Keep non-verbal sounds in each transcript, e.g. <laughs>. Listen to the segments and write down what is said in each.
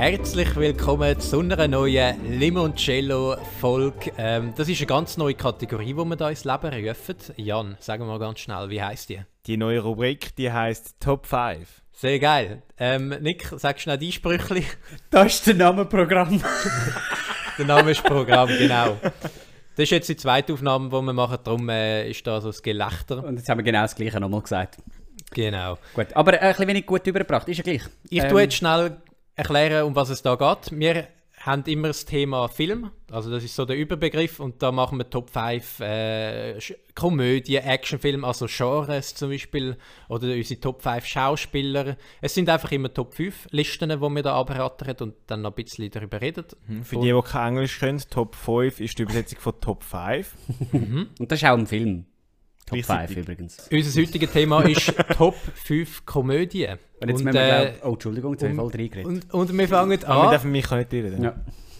Herzlich willkommen zu einer neuen Limoncello-Folge. Ähm, das ist eine ganz neue Kategorie, die wir hier ins Leben eröffnen. Jan, sagen wir mal ganz schnell, wie heißt die? Die neue Rubrik, die heißt Top 5. Sehr geil. Ähm, Nick, sag schnell dein Sprüchli. <laughs> Das ist der Name Programm. <laughs> der Name ist Programm, genau. Das ist jetzt die zweite Aufnahme, die wir machen, darum äh, ist da so das Gelächter. Und jetzt haben wir genau das Gleiche nochmal gesagt. Genau. Gut, aber äh, ein bisschen wenig gut übergebracht, ist ja gleich. Ich ähm, tue jetzt schnell erklären, um was es da geht. Wir haben immer das Thema Film, also das ist so der Überbegriff und da machen wir Top 5 äh, Komödie, Actionfilm, also Genres zum Beispiel oder unsere Top 5 Schauspieler. Es sind einfach immer Top 5 Listen, die wir da abrattern und dann noch ein bisschen darüber reden. Mhm. Für die, die kein Englisch können, Top 5 ist die Übersetzung von Top 5. <laughs> Mhm. Und das ist auch ein Film. Top 5 übrigens. Unser heutiges Thema ist <laughs> Top 5 Komödien. Und jetzt und, müssen wir, äh, oh, Entschuldigung, jetzt habe ich voll reingeredet. Und, und wir fangen an. wir dürfen mich nicht reden. Ja.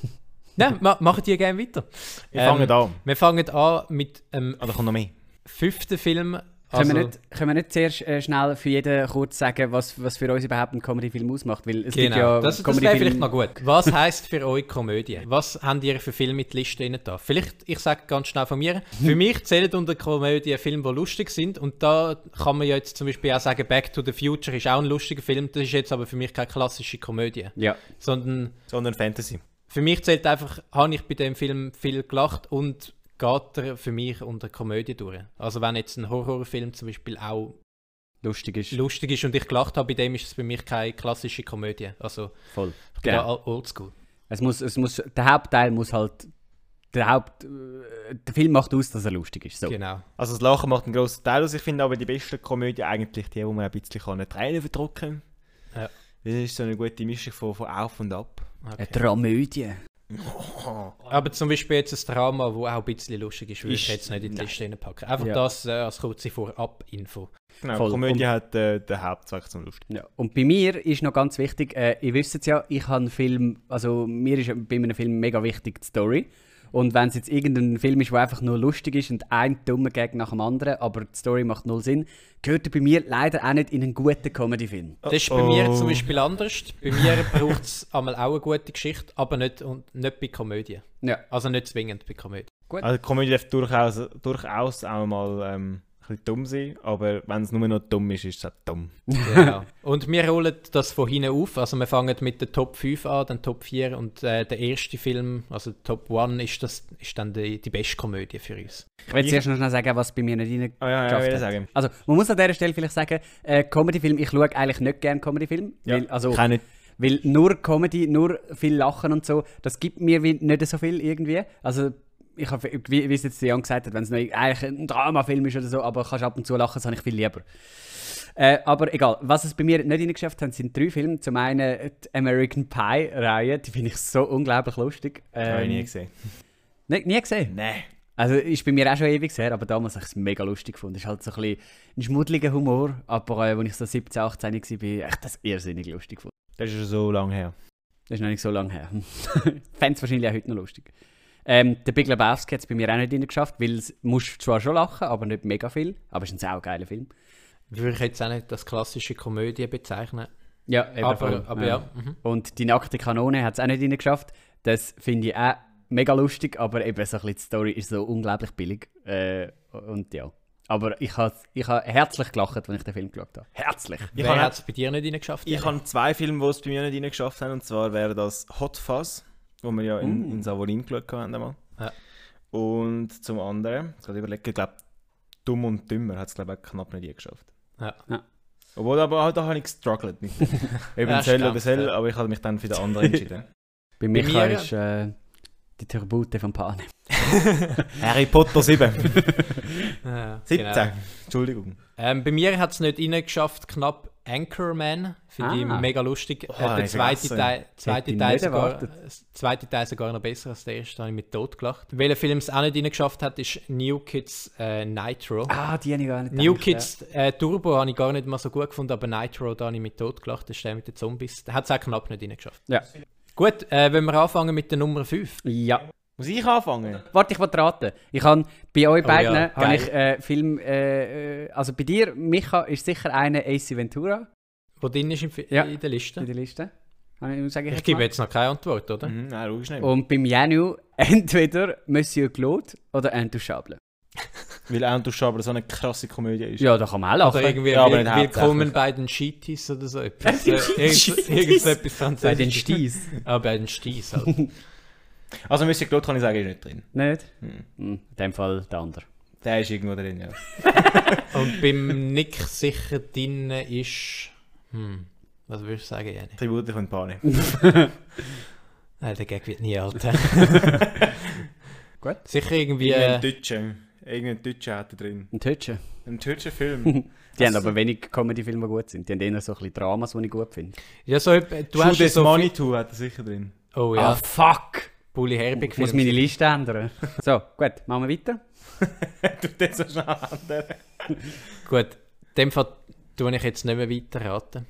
<laughs> Nein, ma machen die gerne weiter. Wir ähm, fangen an. Wir fangen an mit ähm, kommt noch mehr? fünften Film also, können, wir nicht, können wir nicht zuerst äh, schnell für jeden kurz sagen, was, was für uns überhaupt ein Comedy-Film ausmacht? Weil es genau, ja das, das wäre vielleicht noch gut. Was heisst für euch Komödie? Was habt ihr für Filme mit Liste rein da? Vielleicht, ich sage ganz schnell von mir, für mich zählen unter Komödie Filme, die lustig sind und da kann man ja jetzt zum Beispiel auch sagen, Back to the Future ist auch ein lustiger Film, das ist jetzt aber für mich keine klassische Komödie. Ja. Sondern... Sondern Fantasy. Für mich zählt einfach, habe ich bei dem Film viel gelacht und geht er für mich unter Komödie durch. Also wenn jetzt ein Horrorfilm zum Beispiel auch lustig ist, lustig ist und ich gelacht habe, bei dem ist es für mich keine klassische Komödie. Also voll. Ich bin genau. oldschool. Es muss, es muss, der Hauptteil muss halt der Haupt, äh, der Film macht aus, dass er lustig ist. So. Genau. Also das Lachen macht einen grossen Teil aus. Ich finde aber die beste Komödie eigentlich die, wo man ein bisschen kann Tränen verdrücken kann. Ja. Das ist so eine gute Mischung von, von Auf und Ab. Okay. Eine Dramödie. Aber zum Beispiel jetzt ein Drama, das auch ein bisschen lustig ist, würde ich jetzt nicht in die Liste packen. Einfach ja. das äh, als kurze Vorab-Info. Genau, Voll. Komödie und, hat äh, den Hauptzweck zum Lustig. Ja. Und bei mir ist noch ganz wichtig, äh, ihr wisst es ja, ich habe einen Film, also mir ist bei einem Film mega wichtig die Story. Und wenn es jetzt irgendein Film ist, der einfach nur lustig ist und ein dummer Gag nach dem anderen, aber die Story macht null Sinn, gehört er bei mir leider auch nicht in einen guten Comedy-Film. Das ist bei mir zum Beispiel anders. Bei mir <laughs> braucht es einmal auch eine gute Geschichte, aber nicht, und nicht bei Komödie. Ja. Also nicht zwingend bei Komödie. Gut. Also Komödie darf durchaus, durchaus auch mal ähm, bisschen dumm sein, aber wenn es nur noch dumm ist, ist es auch dumm. Genau. <laughs> und wir rollen das von hinten auf. Also wir fangen mit der Top 5 an, dann Top 4 und äh, der erste Film, also Top 1, ist, das, ist dann die, die beste Komödie für uns. Ich will zuerst noch schnell sagen, was bei mir nicht rein oh, ja, ja, ja, sagen. Also man muss an dieser Stelle vielleicht sagen, äh, Comedy-Film, ich schaue eigentlich nicht gerne Comedy-Film. Ja, weil, also, nicht. Weil nur Comedy, nur viel Lachen und so, das gibt mir nicht so viel irgendwie. Also ich habe, wie, wie es jetzt Jan gesagt hat, wenn es eigentlich ein Dramafilm ist oder so, aber kannst ab und zu lachen, das habe ich viel lieber. Äh, aber egal, was es bei mir nicht reingeschafft hat, sind drei Filme. Zum einen die American Pie-Reihe, die finde ich so unglaublich lustig. Ähm, habe ich nie gesehen. Nie, nie gesehen? Nein. Also ist bei mir auch schon ewig her, aber damals habe ich es mega lustig gefunden. Es ist halt so ein, bisschen ein schmuddeliger Humor, aber äh, als ich so 17, 18 war, bin echt das irrsinnig lustig gefunden. Das ist schon so lange her. Das ist noch nicht so lange her. <laughs> Fände es wahrscheinlich auch heute noch lustig. Ähm, der Big Lebowski hat es bei mir auch nicht geschafft, weil es musst zwar schon lachen, aber nicht mega viel. Aber es ist ein saugeiler Film. Würde ich jetzt auch nicht als klassische Komödie bezeichnen. Ja, eben aber, aber ja. ja. Mhm. Und die nackte Kanone hat es auch nicht geschafft. Das finde ich auch mega lustig, aber eben so ein bisschen die Story ist so unglaublich billig. Äh, und ja. Aber ich habe ich ha herzlich gelacht, als ich den Film geschaut habe. Herzlich. Ich Wer hat es bei dir nicht geschafft? Ich habe zwei Filme, die es bei mir nicht geschafft haben. Und zwar wäre das Hot Fuzz wo wir ja in, uh. in Savorin geschaut haben. Ja. Und zum anderen, ich habe überlegt, ich glaube, Dumm und Dümmer hat es glaube ich knapp nicht geschafft. Ja. ja. Obwohl, aber auch da habe ich gestruggelt mit <laughs> Eben ja, Cell oder Cell, aber ich habe mich dann für den anderen entschieden. <laughs> Bei Micha ist äh, die Turbute von Panem. <laughs> Harry Potter 7. ja, 17, genau. Entschuldigung. Ähm, bei mir hat es nicht reingeschafft, knapp Anchorman. Finde ah. ich mega lustig. Oh, äh, der zweite Teil, zweite, Teil sogar, zweite Teil sogar noch besser als der erste, da habe ich mit tot gelacht. Welcher Film es auch nicht reingeschafft hat, ist New Kids äh, Nitro. Ah, die habe ich gar nicht New gedacht, Kids ja. äh, Turbo habe ich gar nicht mal so gut gefunden, aber Nitro, da habe ich mit tot gelacht. Das ist der mit den Zombies. Der hat es auch knapp nicht reingeschafft. Ja. Gut, äh, wenn wir anfangen mit der Nummer 5. Ja. Muss ich anfangen? Warte, ich will raten. Ich habe bei euch oh, beiden ja, habe ich äh, Film. Äh, äh, also bei dir, Micha, ist sicher eine AC Ventura. Wo drin ist im, ja, in der Liste? In der Liste. Ich, ich, ich gebe jetzt noch keine Antwort, oder? Mhm, nein, logisch nicht. Und beim Janu <laughs> entweder Monsieur Claude oder Intouchable. <laughs> Weil Intouchable so eine krasse Komödie ist. Ja, da kann man auch lachen. Oder irgendwie Ja, aber Will, Willkommen bei den Cheaties oder so <laughs> etwas. Äh, irgend- Irgendetwas Bei den. Sties. Ah, bei den Sties halt. Also Monsieur Claude kann ich sagen, ist nicht drin. Nicht? Hm. Hm, In dem Fall der andere. Der ist irgendwo drin, ja. <laughs> Und beim Nick sicher drin ist... Hm, was würdest du sagen, Jenny? Tribute von Pane. <laughs> Nein, der Gag wird nie alt. <laughs> Gut. Sicher irgendwie... Irgendein Äh, Deutscher. Irgendein Deutscher hat er drin. Ein Tötschen. Ein deutscher Film. Die haben Also- aber wenig Comedy-Filme, die gut sind. Die haben eher so ein bisschen Dramas, die ich gut finde. ja, so, etwa- du Du hast so viel- Manitou hat er sicher drin. Oh Ah, ja, fuck! Bully Herbig Ich muss meine Liste ändern. So, gut, machen wir weiter. <laughs> du den so schnell ändern. Gut, in dem Fall tue ich jetzt nicht mehr weiter raten.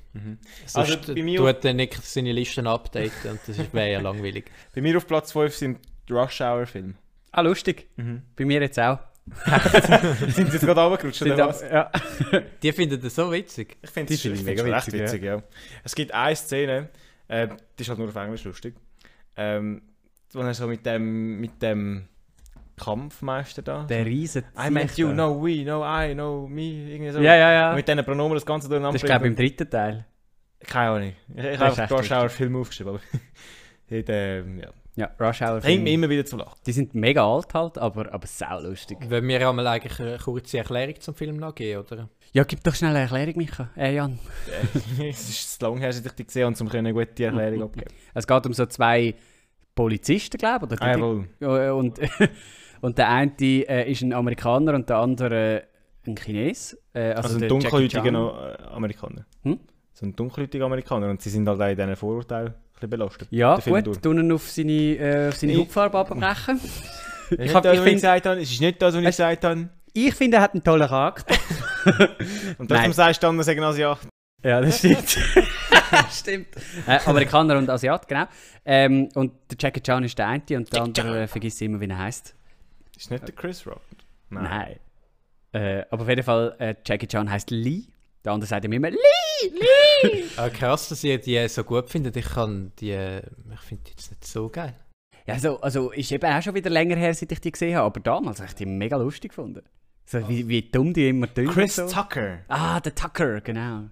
Also, Sonst bei mir- tut der Nick seine Listen updaten und das wäre ja langweilig. <laughs> Bei mir auf Platz 5 sind Rush Hour Filme. Ah, lustig. Bei mir jetzt auch. <laughs> sind sie jetzt gerade runtergerutscht oder was? ja. Die finden das so witzig. Ich finde es finde ich mega witzig, witzig, witzig ja. Es gibt eine Szene, äh, die ist halt nur auf Englisch lustig, ähm, wo er so mit dem, mit dem Kampfmeister da... Der riesen I meant you, no we, no I, no me, irgendwie so. Ja, ja, ja. Mit diesen Pronomen das Ganze durcheinander Das ist, glaube ich, im dritten Teil. Keine Ahnung. Ich, ich habe Rush Hour. Film aufgeschrieben, aber... <laughs> Dort, ähm, ja. Ja, Rush Hour. Bringt mich Film. immer wieder zum Lachen. Die sind mega alt halt, aber, aber sau lustig. Wollen wir einmal eigentlich eine kurze Erklärung zum Film noch geben, oder? Ja, gib doch schnell eine Erklärung, Micha. Äh, Jan. <laughs> es ist zu lange her, seit ich die gesehen habe, um eine gute Erklärung <laughs> abgeben. Es geht um so zwei Polizisten, glaube ich. oder? Ah. Ja, und, <laughs> und der eine äh, ist ein Amerikaner und der andere ein Chines. Äh, also Also, ein dunkelhäutiger no- äh, Amerikaner. Hm? So ein dunkelhäutiger Amerikaner und sie sind halt auch in diesen Vorurteilen ein belastet. Ja, gut, tun auf seine, äh, auf seine Ich- Hautfarbe abbrechen. <laughs> Ich habe find- gesagt. Es ist nicht das, was ich Es- gesagt habe. Ich finde, er hat einen tollen Charakter. <laughs> Und trotzdem sagst du dann, dass ich Asiat. Ja, das stimmt. <laughs> stimmt. Äh, Amerikaner und Asiat, genau. Ähm, und der Jackie Chan ist der eine und der andere äh, vergisst immer, wie er heißt. Ist nicht der Chris Rock? Nein. Äh, aber auf jeden Fall, äh, Jackie Chan heißt Lee. Der andere sagt ihm immer Lee, Lee. Aber <laughs> krass, dass ihr die so gut findet. Ich kann die... Ich finde die jetzt nicht so geil. Ja, also, also ist eben auch schon wieder länger her, seit ich die gesehen habe. Aber damals habe ich die mega lustig gefunden. So, wie, wie dumm die immer tun. Chris so. Tucker. Ah, der Tucker, genau.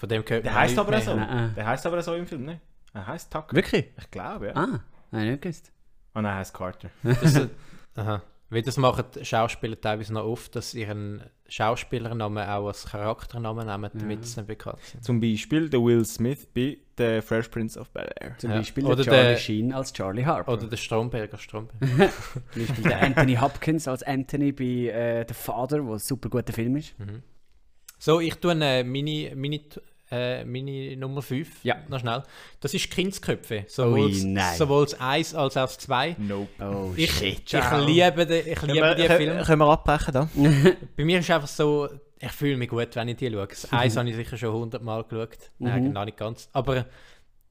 Von dem gehört Der heißt aber mehr. so. Nein. Der heißt aber so im Film, ne? Er heißt Tucker. Wirklich? Ich glaube, ja. Ah, habe ich nicht gewusst. Und er heißt Carter. <laughs> Das, aha. Weil das machen Schauspieler teilweise noch oft, dass sie ihren Schauspielernamen auch als Charakternamen nehmen, damit sie nicht bekannt sind. Zum Beispiel der Will Smith bei The Fresh Prince of Bel-Air. Zum Ja. Beispiel Oder der Charlie der- Sheen als Charlie Harper. Oder der Stromberger Stromberger. <laughs> Zum Beispiel der Anthony Hopkins als Anthony bei äh, The Father, was ein super guter Film ist. So, ich tue eine Mini, Mini, äh, Mini Nummer 5. Ja. Noch schnell. Das ist Kindsköpfe. Sowohl, Ui, nein. sowohl das 1 als auch das 2. Nope. Oh Ich, shit. ich liebe den, ich liebe die Filme. Können wir abbrechen da? <laughs> Bei mir ist einfach so, ich fühle mich gut, wenn ich die schaue. Das 1 <laughs> habe ich sicher schon 100 Mal geschaut. Nein, Mhm. noch nicht ganz. Aber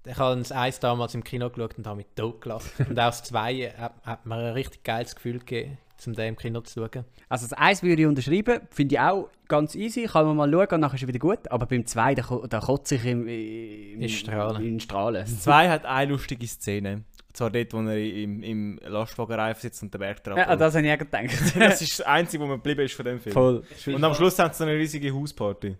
ich habe das 1 damals im Kino geschaut und habe mich tot gelacht. und auch das 2 hat, hat mir ein richtig geiles Gefühl gegeben, um den im Kino zu schauen. Also das Eis würde ich unterschreiben, finde ich auch ganz easy, kann man mal schauen und nachher ist es wieder gut. Aber beim 2, da, da kotze ich im, im, In Strahlen. In Strahlen. Zwei hat eine lustige Szene. Und zwar dort, wo er im, im Lastwagenreifen sitzt und den Berg drauf. Ja, das habe ich auch gedacht. <laughs> das ist das Einzige, was mir geblieben ist von dem Film. Voll. Und am Schluss haben sie so eine riesige Hausparty.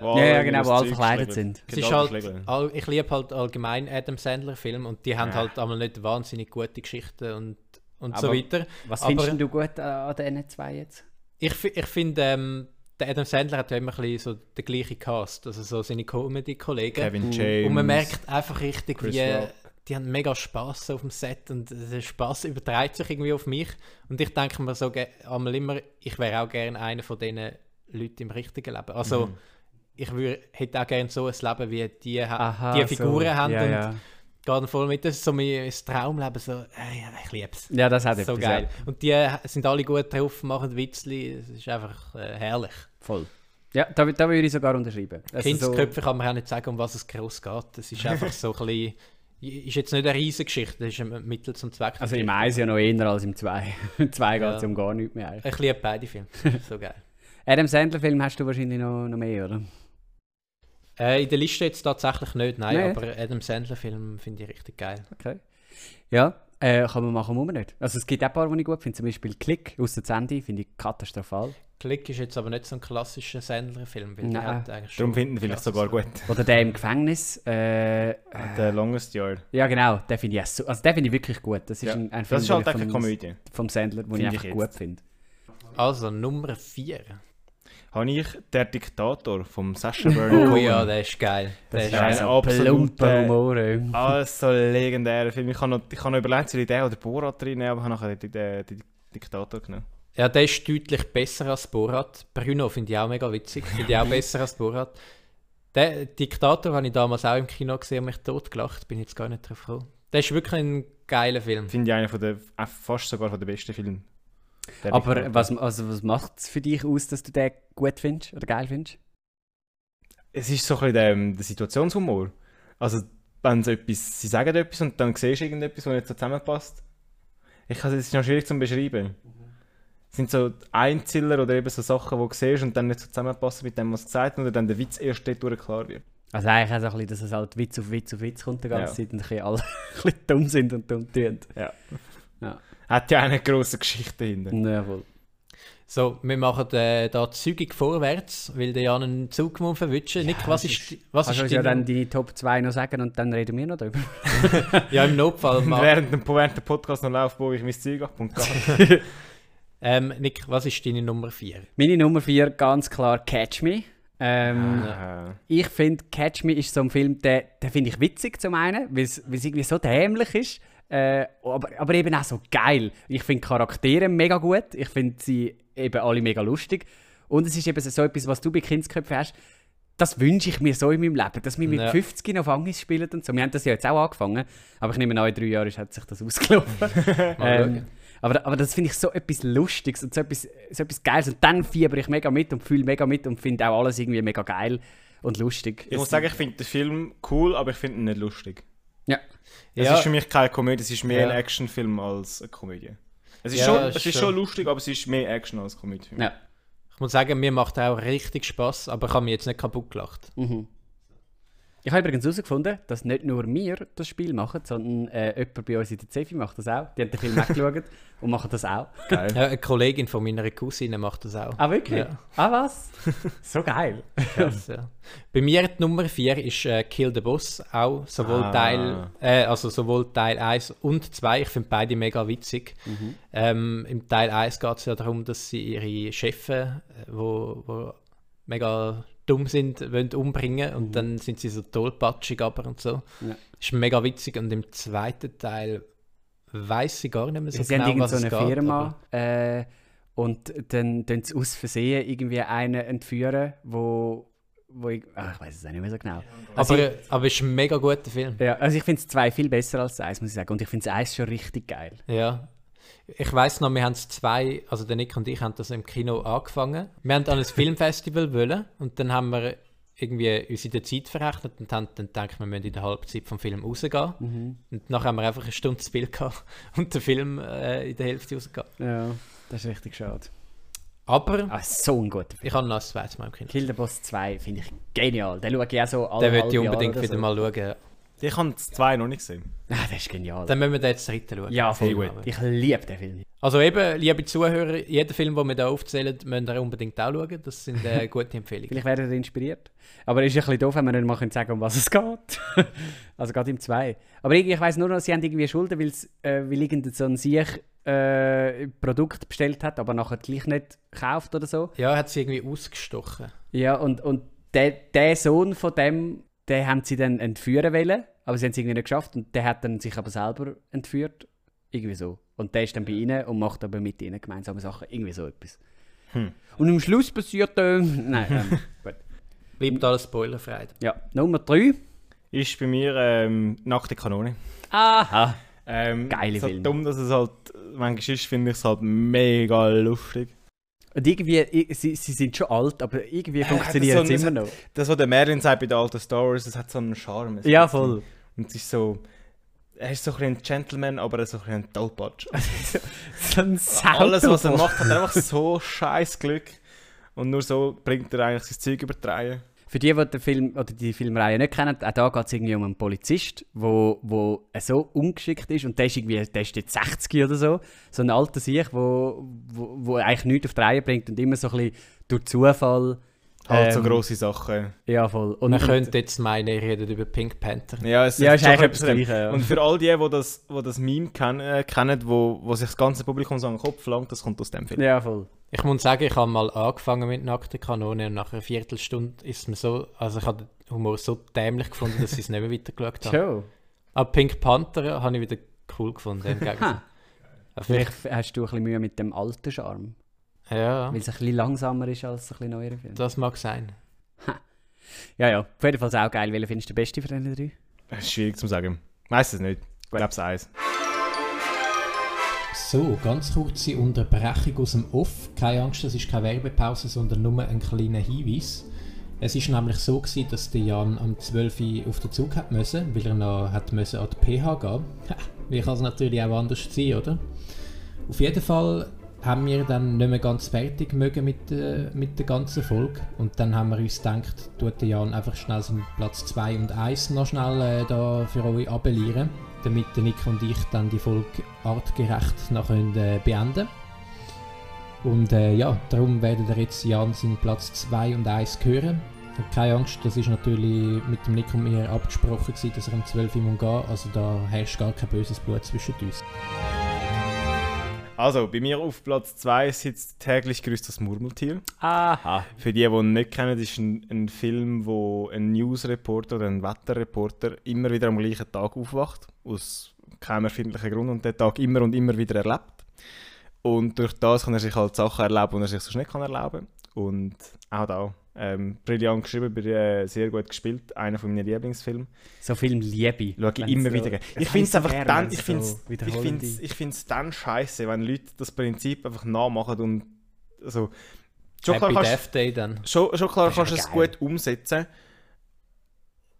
Wo Ja, ja, genau, wo das alle verkleidet sind. Es Genau, ist halt, ich liebe halt allgemein Adam Sandler Filme und die haben Ja. halt einmal nicht wahnsinnig gute Geschichten und, und so Aber- weiter. Was Aber- findest du gut an, diesen zwei jetzt? Ich, ich finde, ähm, der Adam Sandler hat ja immer ein bisschen so den gleichen Cast, also so seine Comedy-Kollegen. Kevin James. Und man merkt einfach richtig, Chris wie Rock. die haben mega Spaß auf dem Set und der Spaß überträgt sich irgendwie auf mich. Und ich denke mir so einmal immer, ich wäre auch gerne einer von diesen Leuten im richtigen Leben. Also Mhm. ich wür, hätte auch gerne so ein Leben, wie die, ha- Aha, die Figuren so. haben Ja, und ja. Gehen voll mit. Das ist so mein, Traumleben, so, äh, ja, ich liebe es. ja, das hat So etwas, geil. ja. Und die sind alle gut drauf, machen Witzli, es ist einfach äh, herrlich. Voll. Ja, da, da würde ich sogar unterschreiben. Also Kindsköpfe kann man auch nicht sagen, um was es groß geht. Es ist einfach so ein <laughs> bisschen, ist jetzt nicht eine riesige Geschichte, das ist ein Mittel zum Zweck. Also im 1 ja noch eher als im 2. <laughs> Im 2 geht es Ja. um gar nichts mehr eigentlich. Ich liebe beide Filme, <laughs> so geil. Adam Sandler Film hast du wahrscheinlich noch, noch mehr, oder? Äh, in der Liste jetzt tatsächlich nicht, nein, nee. aber Adam Sandler-Film finde ich richtig geil. Okay. Ja, äh, kann man machen, muss man nicht. Also es gibt auch ein paar, die ich gut finde, zum Beispiel Klick aus der Sandy, finde ich katastrophal. Klick ist jetzt aber nicht so ein klassischer Sandler-Film, weil Nein. hat eigentlich Darum finden vielleicht sogar gut. Oder der im Gefängnis. Äh, der Longest Yard. Ja genau, den finde ich, so, also den ich wirklich gut. Das ist ja. ein, ein Film, das ist halt eine Komödie. Vom Sandler, den ich einfach ich gut finde. Also Nummer 4 habe ich der Diktator vom Sasha Baron Oh ja, der ist geil. Der ist, ist ein absoluter Humor. Also legendärer Film. Ich habe noch, ich habe noch überlegt, soll ich den oder Borat drin aber ich habe nachher den, den, den Diktator genommen. Ja, der ist deutlich besser als Borat. Bruno finde ich auch mega witzig. Finde ich auch besser als Borat. Der Diktator habe ich damals auch im Kino gesehen und mich totgelacht. Bin jetzt gar nicht drauf gekommen. Der ist wirklich ein geiler Film. Finde ich einer von der, fast sogar von der besten Filme aber was, also was macht es für dich aus, dass du den gut findest oder geil findest? Es ist so ein bisschen der, ähm, der Situationshumor. Also, wenn sie etwas, sie sagen etwas und dann siehst du irgendetwas, was nicht so zusammenpasst. Ich kann es ist noch schwierig zu beschreiben. Mhm. Es sind so Einziller oder eben so Sachen, die du siehst und dann nicht so zusammenpassen mit dem, was gesagt wird, oder dann der Witz erst dort klar wird. Also eigentlich auch so ein bisschen, dass es halt Witz auf Witz auf Witz kommt die ganze ja. Zeit und ein bisschen alle <laughs> ein bisschen dumm sind und dumm tun. Ja. ja. Hat ja eine große Geschichte hinter. Jawohl. So, wir machen äh, da zügig vorwärts, weil der Jan einen Zug muss verwischen. Ja, Nick, was ist, was kannst ist du ja dann die Top 2 noch sagen und dann reden wir noch darüber. <laughs> ja, im Notfall. <laughs> während, dem, während der Podcast noch läuft, baue ich mein Zeug ab und gehe. <laughs> ähm, Nick, was ist deine Nummer 4? Meine Nummer 4 ganz klar Catch Me. Ähm, ah. Ich finde, Catch Me ist so ein Film, den, den finde ich witzig zum einen, weil es irgendwie so dämlich ist. Äh, aber, aber eben auch so geil. Ich finde Charaktere mega gut. Ich finde sie eben alle mega lustig. Und es ist eben so etwas, was du bei Kindsköpfen hast. Das wünsche ich mir so in meinem Leben, dass wir mit ja. 50 noch Fangis spielen und so. Wir haben das ja jetzt auch angefangen, aber ich nehme an, in drei Jahren hat sich das ausgelaufen. <laughs> ähm, aber, aber das finde ich so etwas Lustiges und so etwas, so etwas Geiles. Und dann fieber ich mega mit und fühle mega mit und finde auch alles irgendwie mega geil und lustig. Ich muss sagen, ich finde den Film cool, aber ich finde ihn nicht lustig. Ja. Es ja. ist für mich keine Komödie, es ist mehr ja. ein Actionfilm als eine Komödie. Es ist, ja, schon, es ist schon lustig, aber es ist mehr Action als Komödie. Ja. Ich muss sagen, mir macht auch richtig Spaß, aber ich habe mich jetzt nicht kaputt gelacht. Mhm. Ich habe übrigens herausgefunden, dass nicht nur wir das Spiel machen, sondern äh, jemand bei uns in der Cefi macht das auch. Die haben den Film angeschaut und machen das auch. Geil. Ja, eine Kollegin von meiner Cousine macht das auch. Ah, wirklich? Ja. Ah, was? so geil. Krass, ja. Bei mir die Nummer 4 ist äh, Kill the Boss, auch sowohl, ah. Teil, äh, also sowohl Teil 1 und 2. Ich finde beide mega witzig. Mhm. Ähm, Im Teil 1 geht es ja darum, dass sie ihre Chefs, äh, wo, wo mega dumm sind, wollen umbringen und mhm. dann sind sie so tollpatschig aber und so. Ja. Ist mega witzig und im zweiten Teil weiß ich gar nicht mehr so sie genau, was so eine geht, Firma äh, und dann tun sie aus Versehen irgendwie einen entführen, wo wo ich, ach, ich weiß es auch nicht mehr so genau. Also aber, aber es ist ein mega guter Film. Ja, also ich finde es zwei viel besser als eins, muss ich sagen. Und ich finde es eins schon richtig geil. Ja, ich weiß noch, wir haben es zwei, also der Nick und ich haben das im Kino angefangen. Wir haben an ein <laughs> Filmfestival wollen und dann haben wir irgendwie uns in der Zeit verrechnet und haben dann gedacht, wir müssen in der Halbzeit vom Film rausgehen. Mhm. Und nachher haben wir einfach eine Stunde zu viel gehabt <laughs> und der Film äh, in der Hälfte rausgegangen. Ja, das ist richtig schade. Aber ah, so ein guter Film. Ich habe noch ein zweites Mal im Kino. Kill the Boss 2 finde ich genial. Den schaue ich auch so alle Den würde ich unbedingt wieder so. mal schauen. Ich habe zwei noch nicht gesehen. Ah, das ist genial. Dann müssen wir den jetzt dritten schauen. Ja, voll gut. Ich liebe den Film. Also eben, liebe Zuhörer, jeden Film, den wir hier aufzählen, müsst ihr unbedingt auch schauen. Das sind äh, <laughs> gute Empfehlungen. Vielleicht werden ihr inspiriert. Aber es ist ein bisschen doof, wenn wir nicht mal sagen können, um was es geht. <laughs> also gerade im 2. Aber ich, ich weiss nur noch, sie haben irgendwie Schulden, weil, äh, weil irgendein so ein Sieg äh, Produkt bestellt hat, aber nachher gleich nicht gekauft oder so. Ja, hat sie irgendwie ausgestochen. Ja, und, und der, der Sohn von dem den haben sie dann entführen wollen, aber sie haben es irgendwie nicht geschafft und der hat dann sich aber selber entführt. Irgendwie so. Und der ist dann bei ihnen und macht aber mit ihnen gemeinsame Sachen. Irgendwie so etwas. Hm. Und am Schluss passiert dann. <laughs> Nein, ähm, <laughs> gut. Bleibt alles spoilerfrei. Ja, Nummer 3 ist bei mir ähm, Nackte Kanone. Aha. Ähm, Geile Film. dumm, dass es halt, manchmal ist, finde ich es halt mega lustig. Und irgendwie, sie, sie sind schon alt, aber irgendwie funktioniert es so, immer noch. Das, was der Merlin sagt bei den alten Stories, das hat so einen Charme. Ja, voll. Und es ist so... Er ist so ein, ein Gentleman, aber er ist so ein, ein Tollpatsch. <laughs> so ein Alles, was er macht, hat er einfach so scheiß Glück. Und nur so bringt er eigentlich sein Zeug übertragen. Für die, die den Film oder die Filmreihe nicht kennen, auch da geht es irgendwie um einen Polizist, wo, wo so ungeschickt ist und der ist irgendwie, der ist jetzt 60 oder so, so ein alter Sieg, wo, wo, wo eigentlich nichts auf die Reihe bringt und immer so ein bisschen durch Zufall Halt so ähm, grosse Sachen. Ja, voll. Und Man könnte jetzt meinen, ihr redet über Pink Panther. Ja, es ja, ist eigentlich etwas Gleiches. Ja. Und für all die, die das, die das Meme kennen, äh, kennen wo, wo sich das ganze Publikum so an den Kopf langt, das kommt aus dem Film. Ja, voll. Ich muss sagen, ich habe mal angefangen mit nackten Kanone und nach einer Viertelstunde ist mir so, also ich habe den Humor so dämlich gefunden, dass ich es nicht mehr weitergeschaut habe. Show. Aber Pink Panther habe ich wieder cool gefunden. Im Vielleicht hast du ein bisschen Mühe mit dem alten Charme. Ja. Weil es ein bisschen langsamer ist als ein bisschen neuere Filme. Das mag sein. Ja, ja. Auf jeden Fall auch geil. Welchen findest du den besten von den drei? Das ist schwierig zu sagen. Meistens nicht. Ich glaube es eins. So, ganz kurze Unterbrechung aus dem Off. Keine Angst, das ist keine Werbepause, sondern nur ein kleiner Hinweis. Es ist nämlich so gewesen, dass der Jan am 12 Uhr auf den Zug hat müssen, weil er noch hat müssen an die PH gehen. Wie kann es natürlich auch anders sein, oder? Auf jeden Fall haben wir dann nicht mehr ganz fertig mögen mit, äh, mit der ganzen Folge. Und dann haben wir uns gedacht, tut der Jan einfach schnell seinen Platz 2 und 1 noch schnell äh, da für euch abellieren, damit der Nick und ich dann die Folge artgerecht noch können, äh, beenden Und äh, ja, darum werdet ihr jetzt Jan seinen Platz 2 und 1 hören. Keine Angst, das ist natürlich mit dem Nick und mir abgesprochen gewesen, dass er um 12 Uhr gehen muss. Also da herrscht gar kein böses Blut zwischen uns. Also, bei mir auf Platz 2 sitzt täglich grüßt das Murmeltier. Aha. Für die, die ihn nicht kennen, ist ein, ein Film, wo ein Newsreporter oder ein Wetterreporter immer wieder am gleichen Tag aufwacht. Aus keinem erfindlichen Grund und den Tag immer und immer wieder erlebt. Und durch das kann er sich halt Sachen erleben, die er sich sonst nicht kann erleben kann. Und auch da ähm, brillant geschrieben, äh, sehr gut gespielt. Einer von meinen Lieblingsfilmen. So Film Liebe. Schau ich immer so, wieder. Ich finde es einfach gern, dann, ich finde so ich find's, ich find's dann scheiße, wenn Leute das Prinzip einfach nachmachen und also, schon Happy klar kannst, Death Day dann. Schon, schon klar kannst du es gut umsetzen,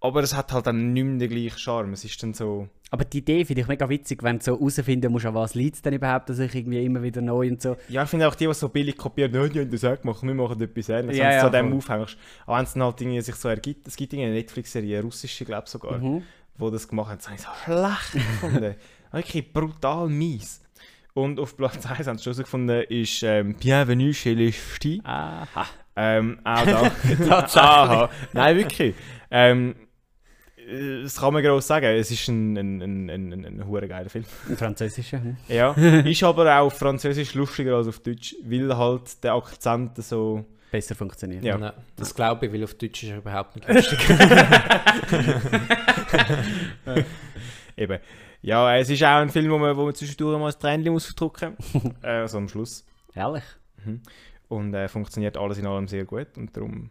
aber es hat halt dann nicht mehr den gleichen Charme. Es ist dann so... Aber die Idee finde ich mega witzig, wenn du so herausfinden musst, an was liegt es denn überhaupt, dass ich irgendwie immer wieder neu und so. Ja, ich finde auch die, die so billig kopieren, oh, die haben das auch gemacht, wir machen etwas ähnliches. Ja, ja, so dem aufhängst. Aber wenn es dann halt irgendwie sich so ergibt, es gibt eine Netflix-Serie, eine russische, glaube ich sogar, mhm. wo das gemacht hat, das habe ich so schlecht <laughs> gefunden. Wirklich brutal mies. Und auf Platz 1 haben sie schon gefunden, ist ähm, Bienvenue chez les Ch'tis. Aha. Ähm, auch <laughs> da. Tatsächlich. Nein, wirklich. Ähm, das kann man groß sagen. Es ist ein, ein, ein, ein, ein, ein geiler Film. Ein französischer. Hm? Ja. <laughs> ist aber auch auf Französisch lustiger als auf Deutsch, weil halt der Akzent so. Besser funktioniert. Ja. Nein, das glaube ich, weil auf Deutsch ist er überhaupt nicht lustig. <laughs> Eben. Ja, es ist auch ein Film, wo man, wo man zwischendurch mal ein Tränchen muss verdrücken muss. <laughs> äh, also am Schluss. Ehrlich? Mhm. Und äh, funktioniert alles in allem sehr gut. Und darum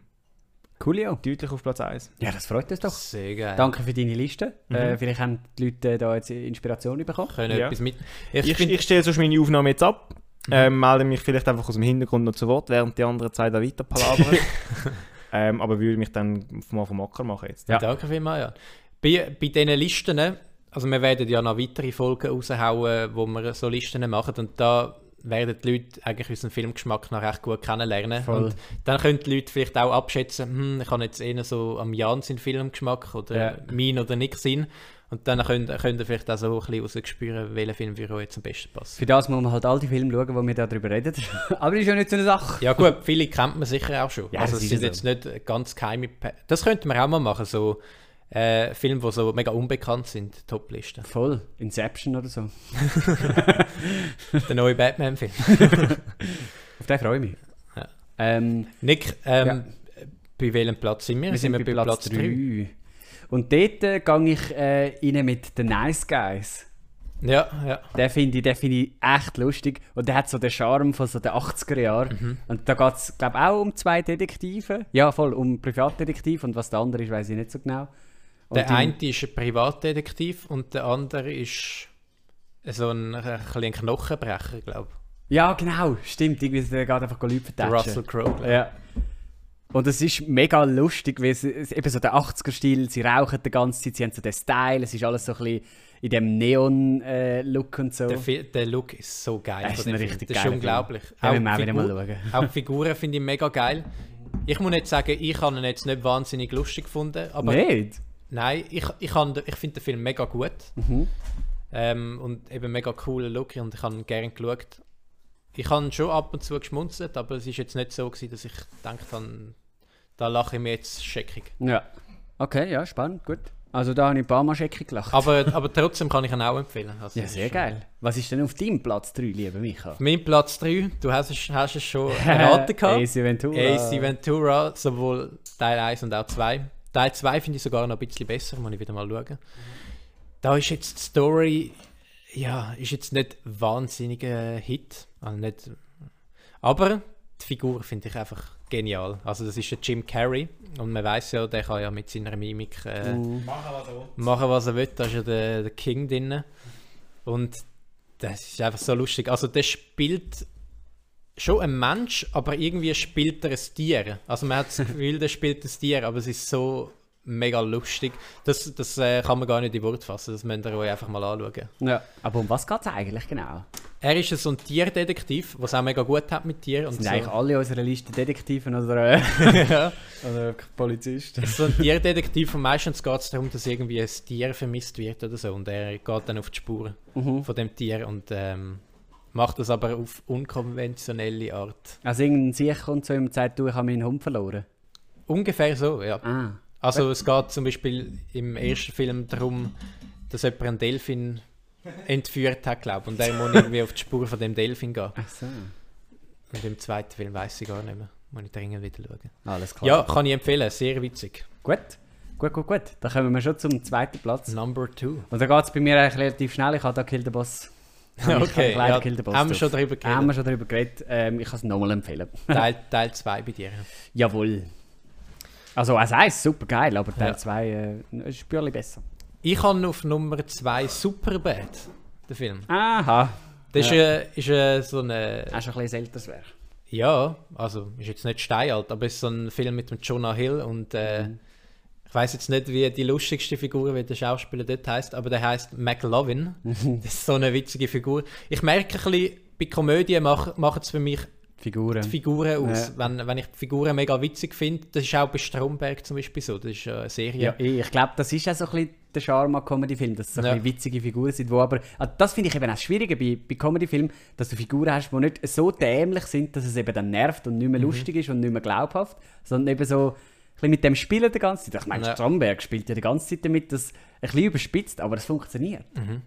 Coolio. Deutlich auf Platz 1. Ja, das freut uns doch. Sehr geil. Danke für deine Liste. Mhm. Äh, vielleicht haben die Leute da jetzt Inspiration bekommen. Können ja. etwas mit. Ich, ich, ich stelle sonst meine Aufnahme jetzt ab. Mhm. Ähm, melde mich vielleicht einfach aus dem Hintergrund noch zu Wort, während die anderen zwei da weiter palabern. <laughs> ähm, aber würde mich dann mal vom Acker machen jetzt. Ja. Danke vielmals, ja. Bei, bei diesen Listen, also wir werden ja noch weitere Folgen raushauen, wo wir so Listen machen und da werden die Leute eigentlich unseren Filmgeschmack noch recht gut kennenlernen. Voll. Und dann können die Leute vielleicht auch abschätzen, hm, ich habe jetzt eher so am Jan seinen Filmgeschmack oder ja. mein oder nicht Sinn. Und dann könnt, könnt ihr vielleicht auch so ein bisschen rausspüren, welcher Film für euch jetzt am besten passt. Für das muss man halt all die Filme schauen, wo wir darüber reden. <laughs> Aber das ist ja nicht so eine Sache. Ja gut, viele kennt man sicher auch schon. Ja, also es sind so. jetzt nicht ganz geheime... Das könnte man auch mal machen, so äh, Filme, die so mega unbekannt sind, Topliste. Voll. Inception oder so. <laughs> Der neue Batman-Film. <laughs> Auf den freue ich mich. Ja. Ähm, Nick, ähm, ja. bei welchem Platz sind wir? Wir sind, sind wir bei Platz 3. Und dort äh, gehe ich äh, rein mit The Nice Guys. Ja, ja. Den finde ich, find ich echt lustig. Und der hat so den Charme von so den 80er Jahren. Mhm. Und da geht es, glaube ich, auch um zwei Detektive. Ja, voll, um Privatdetektiv. Und was der andere ist, weiß ich nicht so genau. Der eine ist ein Privatdetektiv und der andere ist so ein, ein, Knochenbrecher, glaube ich. Ja, genau, stimmt. Irgendwie der geht einfach Leute vertatschen. Russell Crowe. Ja. Und es ist mega lustig, weil es, es eben so der 80er-Stil, sie rauchen die ganze Zeit, sie haben so den Style, es ist alles so ein bisschen in dem Neon-Look äh, und so. Der, der, Look ist so geil. Das ist, richtig das ist unglaublich. Ja, wir mal wieder mal schauen. <laughs> Auch die Figuren finde ich mega geil. Ich muss nicht sagen, ich habe ihn jetzt nicht wahnsinnig lustig gefunden. Aber nicht? Nein, ich, ich, ich finde den Film mega gut. Mhm. Ähm, und eben mega cooler Look und ich habe ihn gerne geschaut. Ich habe schon ab und zu geschmunzelt, aber es ist jetzt nicht so gewesen, dass ich gedacht habe, da lache ich mir jetzt scheckig. Ja. Okay, ja, spannend, gut. Also da habe ich ein paar Mal scheckig gelacht. Aber, aber trotzdem kann ich ihn auch empfehlen. Also ja, sehr geil. Was ist denn auf deinem Platz 3, lieber Micha? Auf meinem Platz 3, du hast es, hast es schon <laughs> erraten gehabt. AC Ventura. AC Ventura, sowohl Teil 1 und auch 2. Teil 2 finde ich sogar noch ein bisschen besser, muss ich wieder mal schauen. Da ist jetzt die Story, ja, ist jetzt nicht ein wahnsinniger Hit. Also nicht, aber die Figur finde ich einfach genial. Also das ist der Jim Carrey und man weiß ja, der kann ja mit seiner Mimik äh, uh. machen, was er will. Machen, was er will. Da ist ja der, der King drin. Und das ist einfach so lustig. Also der spielt schon ein Mensch, aber irgendwie spielt er ein Tier. Also man hat das Gefühl, der spielt ein Tier, aber es ist so mega lustig. Das, das äh, kann man gar nicht in Wort fassen, das müsst ihr euch einfach mal anschauen. Ja, aber um was geht es eigentlich genau? Er ist so ein Tierdetektiv, was auch mega gut hat mit Tieren. Sind so. eigentlich alle unserer Liste Detektiven oder, <laughs> äh, ja. oder Polizisten? So ein Tierdetektiv und meistens geht es darum, dass irgendwie ein Tier vermisst wird oder so und er geht dann auf die Spuren mhm. von dem Tier und ähm, macht das aber auf unkonventionelle Art. Also irgendein Sieg kommt so und sagt, du, ich habe meinen Hund verloren? Ungefähr so, ja. Ah. Also es geht zum Beispiel im ersten Film darum, dass jemand einen Delfin entführt hat, glaube ich. Und er muss irgendwie auf die Spur von dem Delfin gehen. Ach so. Und im zweiten Film weiß ich gar nicht mehr. Muss ich dringend wieder schauen. Alles klar. Ja, kann ich empfehlen. Sehr witzig. Gut. Gut, gut, gut. Dann kommen wir schon zum zweiten Platz. Number two. Und da geht es bei mir eigentlich relativ schnell. Ich habe da Kill the Boss. <laughs> okay, ja, haben wir schon darüber geredet. Haben wir schon darüber geredet. Ähm, ich kann es nochmal empfehlen. Teil <laughs> 2 bei dir. Jawohl. Also als eins super geil, aber Teil 2 ja. äh, ist ein besser. Ich habe auf Nummer 2 Superbad, den Film. Aha. Das ja. ist, ist äh, so eine... Das ist ein bisschen älteres Werk. Ja, also ist jetzt nicht steinalt, aber es ist so ein Film mit dem Jonah Hill und äh, mhm. Ich weiß jetzt nicht, wie die lustigste Figur, wie der Schauspieler dort heißt, aber der heißt McLovin. <laughs> das ist so eine witzige Figur. Ich merke ein bisschen, bei Komödien macht es für mich Figuren. die Figuren aus. Ja. Wenn, wenn ich die Figuren mega witzig finde, das ist auch bei Stromberg zum Beispiel so, das ist eine Serie. Ja, ich glaube, das ist auch so ein bisschen der Charme an Comedy-Filmen, dass es so ja. ein witzige Figuren sind, wo aber, also das finde ich eben auch schwieriger bei, bei Comedy-Filmen, dass du Figuren hast, die nicht so dämlich sind, dass es eben dann nervt und nicht mehr mhm. lustig ist und nicht mehr glaubhaft, sondern eben so bisschen mit dem Spielen die ganze Zeit. Ich meine, ja. Stromberg spielt ja die ganze Zeit damit, dass ein bisschen überspitzt, aber es funktioniert. Mhm.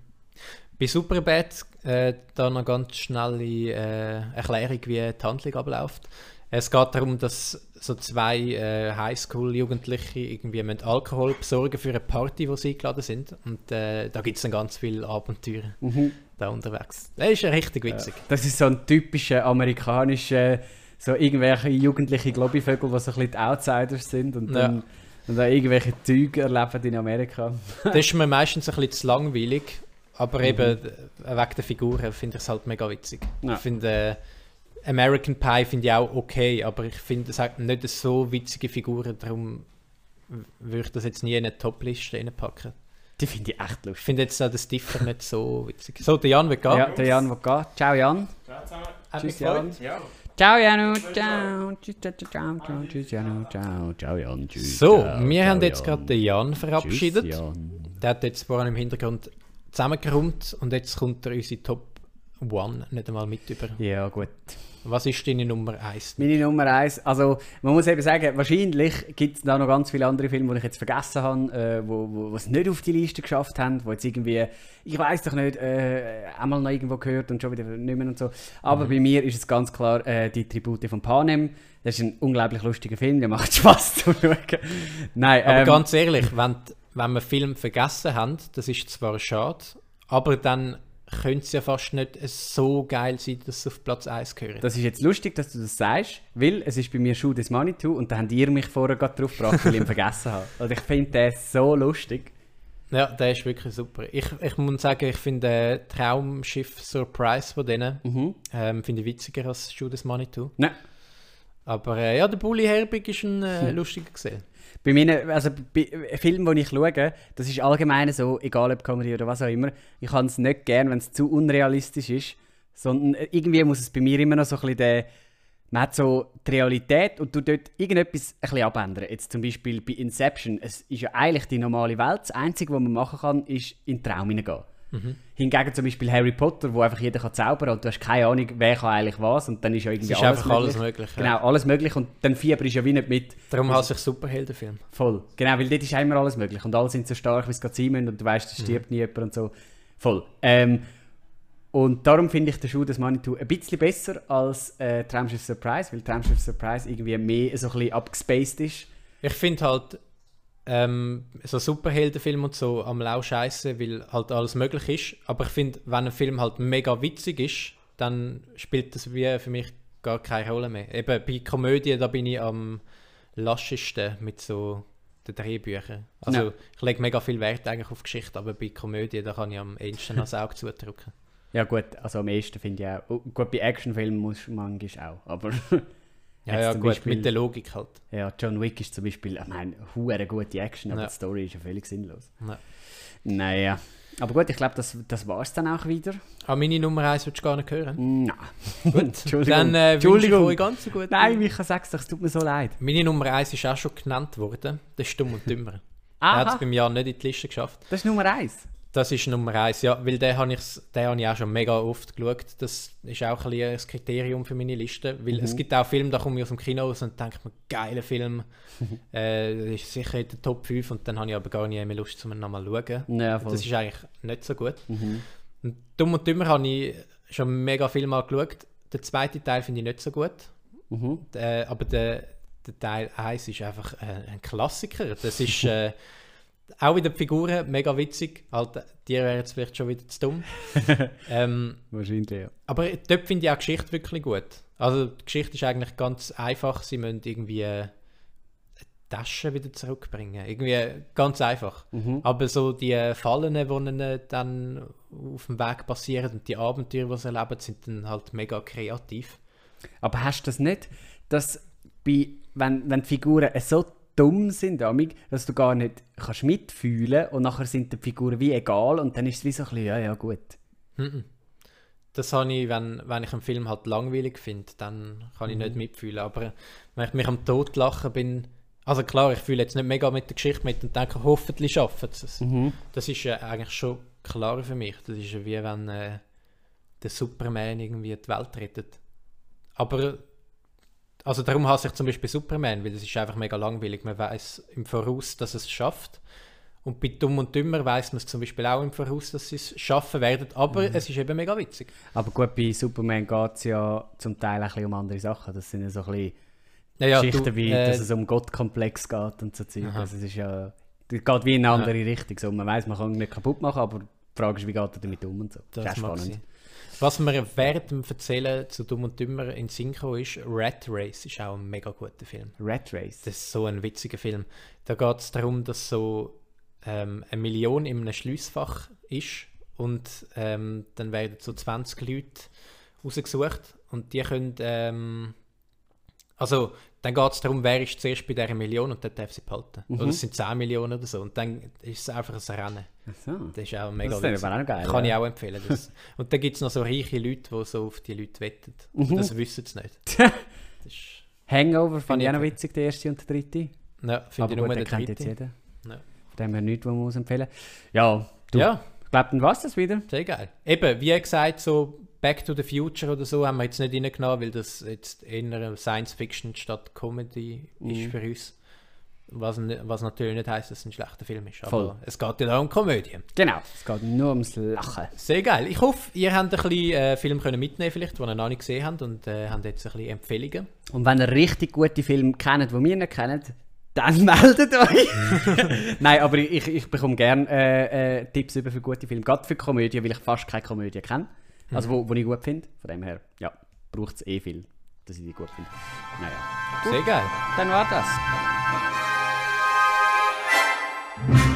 Bei Superbad äh, da noch ganz schnelle äh, Erklärung, wie die Handlung abläuft. Es geht darum, dass so zwei äh, Highschool-Jugendliche irgendwie mit Alkohol besorgen für eine Party, wo sie eingeladen sind. Und äh, da gibt es dann ganz viele Abenteuer mhm. da unterwegs. Das ist ja richtig witzig. Das ist so ein typischer amerikanischer, so irgendwelche jugendliche Globbyvögel, die so ein bisschen die Outsiders sind und dann, ja. und dann irgendwelche Züge erleben in Amerika. das ist mir meistens ein bisschen zu langweilig. Aber mhm. eben wegen der Figuren finde ich es halt mega witzig. Ja. Ich finde äh, American Pie finde ich auch okay, aber ich finde es hat nicht so witzige Figuren, darum würde ich das jetzt nie in eine Top-Liste reinpacken. Die finde ich echt lustig. Ich finde jetzt auch den Stiffer nicht so witzig. So, der Jan wird gehen. Ja, der Jan wird gehen. Ciao Jan. Ciao zusammen. Tschüss Jan. Ja. Ciao Janu, ciao. Tschüss, ciao, ciao, ciao. Tschüss Janu, ciao. Ciao Jan, tschüss. So, wir haben jetzt gerade den Jan verabschiedet. Der hat jetzt vor allem im Hintergrund zusammengeräumt und jetzt kommt er unsere Top One nicht einmal mit über. Ja, gut. Was ist deine Nummer 1? Meine Nummer 1, also man muss eben sagen, wahrscheinlich gibt es da noch ganz viele andere Filme, die ich jetzt vergessen habe, äh, wo, wo es nicht auf die Liste geschafft haben, wo jetzt irgendwie, ich weiß doch nicht, äh, einmal noch irgendwo gehört und schon wieder nicht mehr und so. Aber mhm. bei mir ist es ganz klar äh, die Tribute von Panem. Das ist ein unglaublich lustiger Film, der macht <laughs> Spaß zu schauen. Nein, Aber ähm, ganz ehrlich, wenn wenn wir Film vergessen haben, das ist zwar schade, aber dann könnte es ja fast nicht so geil sein, dass es auf Platz 1 gehört. Das ist jetzt lustig, dass du das sagst, weil es ist bei mir Shoot des Money to und da habt ihr mich vorher gerade drauf gebracht, weil ich ihn vergessen habe. Also ich finde den so lustig. Ja, der ist wirklich super. Ich, ich muss sagen, ich finde äh, Traumschiff Surprise von denen mhm. ähm, finde ich witziger als Shoot des Money to. Nein. Aber äh, ja, der Bully Herbig ist ein äh, <laughs> lustiger gesehen. Bei meinen, also bei Filmen, die ich schaue, das ist allgemein so, egal ob Comedy oder was auch immer, ich kann es nicht gern, wenn es zu unrealistisch ist, sondern irgendwie muss es bei mir immer noch so ein bisschen der, man hat so die Realität und du dort irgendetwas ein bisschen abändern. Jetzt zum Beispiel bei Inception, es ist ja eigentlich die normale Welt. Das Einzige, was man machen kann, ist in den Traum hineingehen. Mhm. Hingegen zum Beispiel Harry Potter, wo einfach jeder kann zaubern und du hast keine Ahnung, wer kann eigentlich was und dann ist ja irgendwie es ist alles einfach möglich. alles möglich. Genau, alles möglich und dann Fieber ist ja wie nicht mit. Darum hasse ich Superheldenfilm. Voll, genau, weil dort ist immer alles möglich und alle sind so stark, wie es gerade sein müssen und du weißt, es stirbt mhm. nie jemand und so. Voll. Ähm, und darum finde ich den Schuh des Manitou ein bisschen besser als äh, Traumschiff Surprise, weil Traumschiff Surprise irgendwie mehr so ein bisschen abgespaced ist. Ich finde halt ähm, so Superheldenfilme und so am Lau scheiße, weil halt alles möglich ist. Aber ich finde, wenn ein Film halt mega witzig ist, dann spielt das wie für mich gar keine Rolle mehr. Eben bei Komödien, da bin ich am laschesten mit so den Drehbüchern. Also ja. ich lege mega viel Wert eigentlich auf Geschichte, aber bei Komödien, da kann ich am ehesten das Auge zudrücken. Ja gut, also am ehesten finde ich auch. Gut, bei Actionfilmen muss man manchmal auch, aber... <laughs> ja, ja, gut, Beispiel, mit der Logik halt. Ja, John Wick ist zum Beispiel, ich meine, eine gute Action, aber ja. die Story ist ja völlig sinnlos. Ja. Naja, aber gut, ich glaube, das, das war es dann auch wieder. Ah, meine Nummer 1 willst du gar nicht hören? Nein. <laughs> Gut, <laughs> Entschuldigung. dann äh, Entschuldigung. ich euch ganz so gut. Nein, Micha, sag's doch, es tut mir so leid. Meine Nummer 1 ist auch schon genannt worden, das ist Dumm und Dümmer. <laughs> Er hat es beim Jahr nicht in die Liste geschafft. Das ist Nummer 1? Das ist Nummer eins, ja, weil den habe ich, hab ich auch schon mega oft geschaut. Das ist auch ein, ein Kriterium für meine Liste, weil mhm. es gibt auch Filme, da komme ich aus dem Kino raus und denke mir, geiler Film, <laughs> äh, ist sicher in der Top 5 und dann habe ich aber gar nicht mehr Lust, zum nochmal zu schauen. Ja, das ist eigentlich nicht so gut. Mhm. Und Dumm und Dümmer habe ich schon mega viel mal geschaut. Der zweite Teil finde ich nicht so gut, mhm. äh, aber der, der Teil 1 ist einfach äh, ein Klassiker. Das ist... <laughs> Äh, auch wieder die Figuren, mega witzig. Halt, die wären jetzt vielleicht schon wieder zu dumm. <laughs> ähm, Wahrscheinlich, ja. Aber dort finde ich auch die Geschichte wirklich gut. Also die Geschichte ist eigentlich ganz einfach. Sie müssen irgendwie eine Tasche wieder zurückbringen. Irgendwie ganz einfach. Mhm. Aber so die Fallen, die ihnen dann auf dem Weg passieren und die Abenteuer, die sie erleben, sind dann halt mega kreativ. Aber hast du das nicht, dass bei, wenn, wenn die Figuren so dumm sind, dass du gar nicht kannst mitfühlen und nachher sind die Figuren wie egal und dann ist es wie so ein bisschen, ja, ja, gut. Das habe ich, wenn, wenn ich einen Film halt langweilig finde, dann kann ich mhm. nicht mitfühlen. Aber wenn ich mich am Tod lachen bin, also klar, ich fühle jetzt nicht mega mit der Geschichte mit und denke, hoffentlich schaffen sie es. Mhm. Das ist ja eigentlich schon klar für mich. Das ist ja wie wenn äh, der Superman irgendwie die Welt rettet. Aber also darum hasse ich zum Beispiel Superman, weil es ist einfach mega langweilig. Man weiß im Voraus, dass es schafft. Und bei Dumm und Dümmer weiß man es zum Beispiel auch im Voraus, dass sie es schaffen werden. Aber mhm. es ist eben mega witzig. Aber gut, bei Superman geht es ja zum Teil ein bisschen um andere Sachen. Das sind ja so ein bisschen ja, ja, Geschichten du, wie, äh, dass es um Gottkomplex geht und so Zeug. Also es ist ja, das geht wie in eine andere ja. Richtung. So, man weiß, man kann ihn nicht kaputt machen, aber die Frage ist, wie geht er damit um und so. Das, das ist spannend. Sein. Was mir während dem Erzählen zu Dumm und Dümmer in Synchro ist, Rat Race ist auch ein mega guter Film. Rat Race? Das ist so ein witziger Film. Da geht es darum, dass so ähm, eine Million in einem Schließfach ist und ähm, dann werden so 20 Leute rausgesucht und die können ähm, also dann geht es darum, wer ist zuerst bei dieser Million und dann darf sie behalten. Mhm. Oder es sind 10 Millionen oder so. Und dann ist es einfach ein Rennen. So. Das ist auch mega das auch geil, Kann ich auch empfehlen. Das. und dann gibt es noch so reiche Leute, die so auf die Leute wetten. Mhm. Das wissen sie nicht. <laughs> Hangover fand ich auch noch witzig, der erste und der dritte. Ja, finde ich nur der dritte. jetzt jeder. Ja. Von dem her nichts, was man muss empfehlen Ja, du, ja. ich glaube, dann war es das wieder. Sehr geil. Eben, wie gesagt, so Back to the Future oder so haben wir jetzt nicht reingenommen, weil das jetzt eher Science Fiction statt Comedy mhm. ist für uns. Was, was natürlich nicht heisst, dass es ein schlechter Film ist. Aber Voll. es geht ja auch um Komödie. Genau, es geht nur ums Lachen. Sehr geil. Ich hoffe, ihr habt ein bisschen äh, Film können mitnehmen vielleicht, den ihr noch nicht gesehen habt und äh, habt jetzt ein bisschen Empfehlungen. Und wenn ihr richtig gute Filme kennt, die wir nicht kennen, dann <laughs> meldet euch. <laughs> Nein, aber ich, ich bekomme gerne äh, äh, Tipps über für gute Filme, gerade für Komödie, weil ich fast keine Komödie kenne. Also, wo, wo ich gut finde. Von dem her, ja, braucht es eh viel, dass ich die gut finde. Naja. Sehr geil. Dann war das. Thank you.